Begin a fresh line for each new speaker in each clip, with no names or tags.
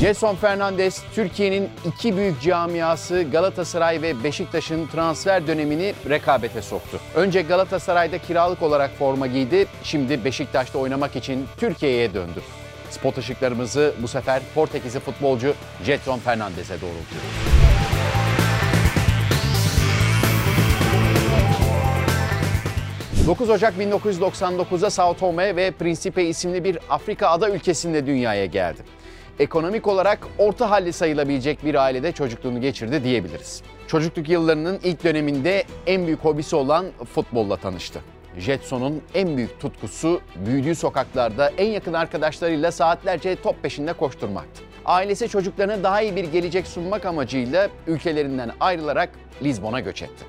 Jason Fernandez, Türkiye'nin iki büyük camiası Galatasaray ve Beşiktaş'ın transfer dönemini rekabete soktu. Önce Galatasaray'da kiralık olarak forma giydi, şimdi Beşiktaş'ta oynamak için Türkiye'ye döndü. Spot ışıklarımızı bu sefer Portekizli futbolcu Jetson Fernandez'e doğrultuyoruz. 9 Ocak 1999'da Sao Tome ve Principe isimli bir Afrika ada ülkesinde dünyaya geldi. Ekonomik olarak orta halli sayılabilecek bir ailede çocukluğunu geçirdi diyebiliriz. Çocukluk yıllarının ilk döneminde en büyük hobisi olan futbolla tanıştı. Jetson'un en büyük tutkusu büyüdüğü sokaklarda en yakın arkadaşlarıyla saatlerce top peşinde koşturmaktı. Ailesi çocuklarına daha iyi bir gelecek sunmak amacıyla ülkelerinden ayrılarak Lizbon'a göç etti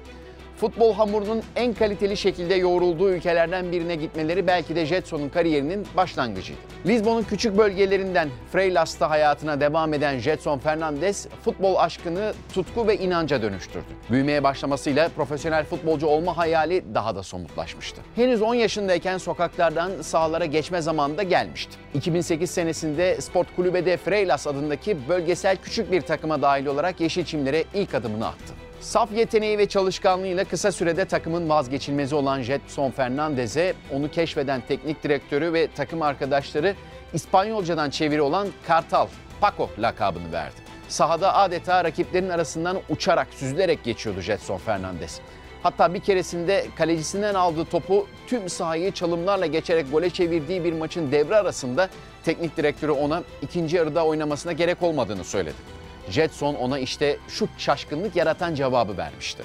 futbol hamurunun en kaliteli şekilde yoğrulduğu ülkelerden birine gitmeleri belki de Jetson'un kariyerinin başlangıcıydı. Lisbon'un küçük bölgelerinden Freilas'ta hayatına devam eden Jetson Fernandez futbol aşkını tutku ve inanca dönüştürdü. Büyümeye başlamasıyla profesyonel futbolcu olma hayali daha da somutlaşmıştı. Henüz 10 yaşındayken sokaklardan sahalara geçme zamanı da gelmişti. 2008 senesinde Sport Kulübe'de Freilas adındaki bölgesel küçük bir takıma dahil olarak Yeşilçimlere ilk adımını attı. Saf yeteneği ve çalışkanlığıyla kısa sürede takımın vazgeçilmezi olan Jetson Fernandez'e onu keşfeden teknik direktörü ve takım arkadaşları İspanyolcadan çeviri olan Kartal, Paco lakabını verdi. Sahada adeta rakiplerin arasından uçarak, süzülerek geçiyordu Jetson Fernandez. Hatta bir keresinde kalecisinden aldığı topu tüm sahayı çalımlarla geçerek gole çevirdiği bir maçın devre arasında teknik direktörü ona ikinci yarıda oynamasına gerek olmadığını söyledi. Jetson ona işte şu şaşkınlık yaratan cevabı vermişti.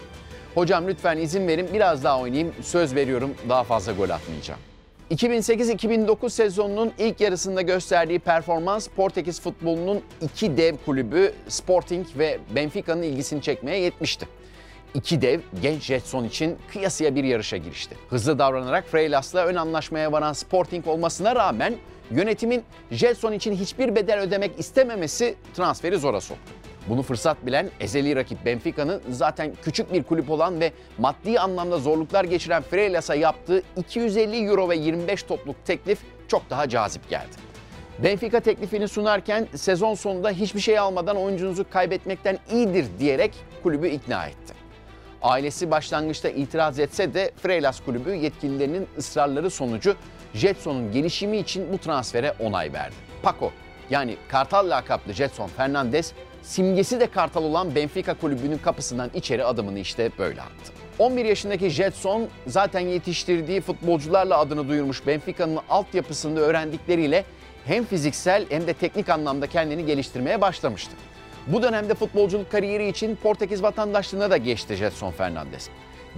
Hocam lütfen izin verin biraz daha oynayayım. Söz veriyorum daha fazla gol atmayacağım. 2008-2009 sezonunun ilk yarısında gösterdiği performans Portekiz futbolunun iki dev kulübü Sporting ve Benfica'nın ilgisini çekmeye yetmişti. İki dev genç Jetson için kıyasıya bir yarışa girişti. Hızlı davranarak Freilas'la ön anlaşmaya varan Sporting olmasına rağmen Yönetimin Jetson için hiçbir bedel ödemek istememesi transferi zora soktu. Bunu fırsat bilen ezeli rakip Benfica'nın zaten küçük bir kulüp olan ve maddi anlamda zorluklar geçiren Freilas'a yaptığı 250 euro ve 25 topluk teklif çok daha cazip geldi. Benfica teklifini sunarken sezon sonunda hiçbir şey almadan oyuncunuzu kaybetmekten iyidir diyerek kulübü ikna etti. Ailesi başlangıçta itiraz etse de Freilas kulübü yetkililerinin ısrarları sonucu Jetson'un gelişimi için bu transfere onay verdi. Paco yani Kartal lakaplı Jetson Fernandez simgesi de Kartal olan Benfica kulübünün kapısından içeri adımını işte böyle attı. 11 yaşındaki Jetson zaten yetiştirdiği futbolcularla adını duyurmuş Benfica'nın altyapısında öğrendikleriyle hem fiziksel hem de teknik anlamda kendini geliştirmeye başlamıştı. Bu dönemde futbolculuk kariyeri için Portekiz vatandaşlığına da geçti Jetson Fernandez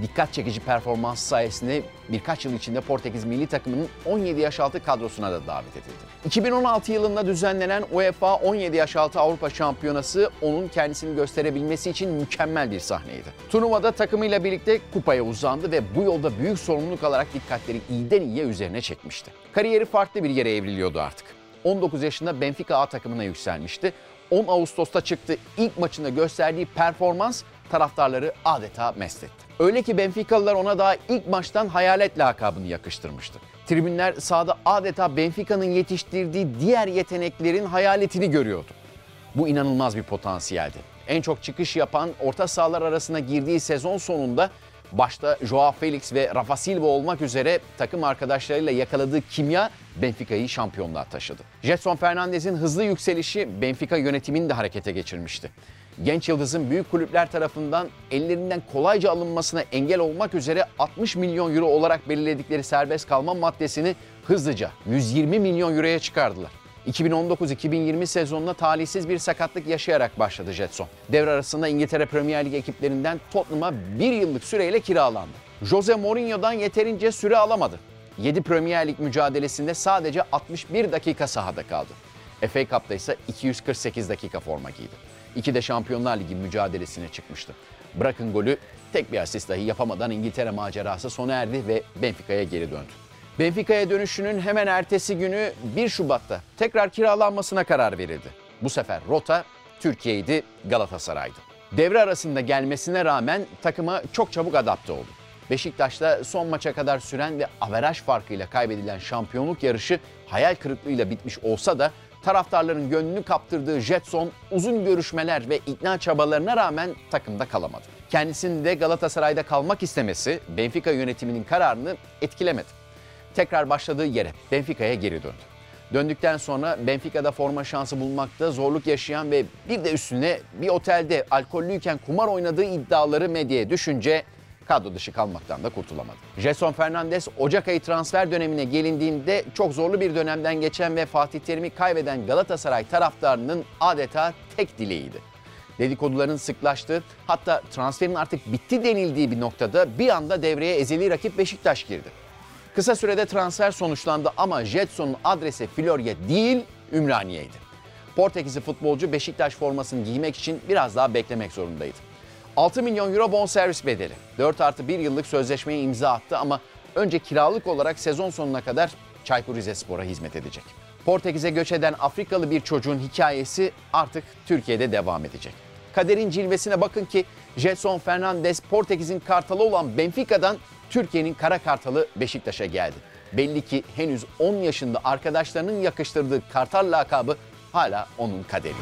dikkat çekici performans sayesinde birkaç yıl içinde Portekiz milli takımının 17 yaş altı kadrosuna da davet edildi. 2016 yılında düzenlenen UEFA 17 yaş altı Avrupa Şampiyonası onun kendisini gösterebilmesi için mükemmel bir sahneydi. Turnuvada takımıyla birlikte kupaya uzandı ve bu yolda büyük sorumluluk alarak dikkatleri iyiden iyiye üzerine çekmişti. Kariyeri farklı bir yere evriliyordu artık. 19 yaşında Benfica A takımına yükselmişti. 10 Ağustos'ta çıktı ilk maçında gösterdiği performans taraftarları adeta mest etti. Öyle ki Benficalılar ona daha ilk maçtan hayalet lakabını yakıştırmıştı. Tribünler sahada adeta Benfica'nın yetiştirdiği diğer yeteneklerin hayaletini görüyordu. Bu inanılmaz bir potansiyeldi. En çok çıkış yapan orta sahalar arasına girdiği sezon sonunda başta Joao Felix ve Rafa Silva olmak üzere takım arkadaşlarıyla yakaladığı kimya Benfica'yı şampiyonluğa taşıdı. Jetson Fernandez'in hızlı yükselişi Benfica yönetimini de harekete geçirmişti genç yıldızın büyük kulüpler tarafından ellerinden kolayca alınmasına engel olmak üzere 60 milyon euro olarak belirledikleri serbest kalma maddesini hızlıca 120 milyon euroya çıkardılar. 2019-2020 sezonuna talihsiz bir sakatlık yaşayarak başladı Jetson. Devre arasında İngiltere Premier Lig ekiplerinden Tottenham'a bir yıllık süreyle kiralandı. Jose Mourinho'dan yeterince süre alamadı. 7 Premier Lig mücadelesinde sadece 61 dakika sahada kaldı. FA Cup'ta ise 248 dakika forma giydi. İki de Şampiyonlar Ligi mücadelesine çıkmıştı. Bırakın golü tek bir asist dahi yapamadan İngiltere macerası sona erdi ve Benfica'ya geri döndü. Benfica'ya dönüşünün hemen ertesi günü 1 Şubat'ta tekrar kiralanmasına karar verildi. Bu sefer rota Türkiye'ydi, Galatasaray'dı. Devre arasında gelmesine rağmen takıma çok çabuk adapte oldu. Beşiktaş'ta son maça kadar süren ve averaj farkıyla kaybedilen şampiyonluk yarışı hayal kırıklığıyla bitmiş olsa da Taraftarların gönlünü kaptırdığı Jetson uzun görüşmeler ve ikna çabalarına rağmen takımda kalamadı. Kendisinin de Galatasaray'da kalmak istemesi Benfica yönetiminin kararını etkilemedi. Tekrar başladığı yere Benfica'ya geri döndü. Döndükten sonra Benfica'da forma şansı bulmakta zorluk yaşayan ve bir de üstüne bir otelde alkollüyken kumar oynadığı iddiaları medyaya düşünce kadro dışı kalmaktan da kurtulamadı. Jason Fernandes Ocak ayı transfer dönemine gelindiğinde çok zorlu bir dönemden geçen ve Fatih Terim'i kaybeden Galatasaray taraftarının adeta tek dileğiydi. Dedikoduların sıklaştığı hatta transferin artık bitti denildiği bir noktada bir anda devreye ezeli rakip Beşiktaş girdi. Kısa sürede transfer sonuçlandı ama Jetson'un adresi Florya değil Ümraniye'ydi. Portekizli futbolcu Beşiktaş formasını giymek için biraz daha beklemek zorundaydı. 6 milyon euro bonservis bedeli. 4 artı 1 yıllık sözleşmeye imza attı ama önce kiralık olarak sezon sonuna kadar Çaykur Rizespor'a hizmet edecek. Portekiz'e göç eden Afrikalı bir çocuğun hikayesi artık Türkiye'de devam edecek. Kaderin cilvesine bakın ki Jetson Fernandes Portekiz'in kartalı olan Benfica'dan Türkiye'nin kara kartalı Beşiktaş'a geldi. Belli ki henüz 10 yaşında arkadaşlarının yakıştırdığı kartal lakabı hala onun kaderi.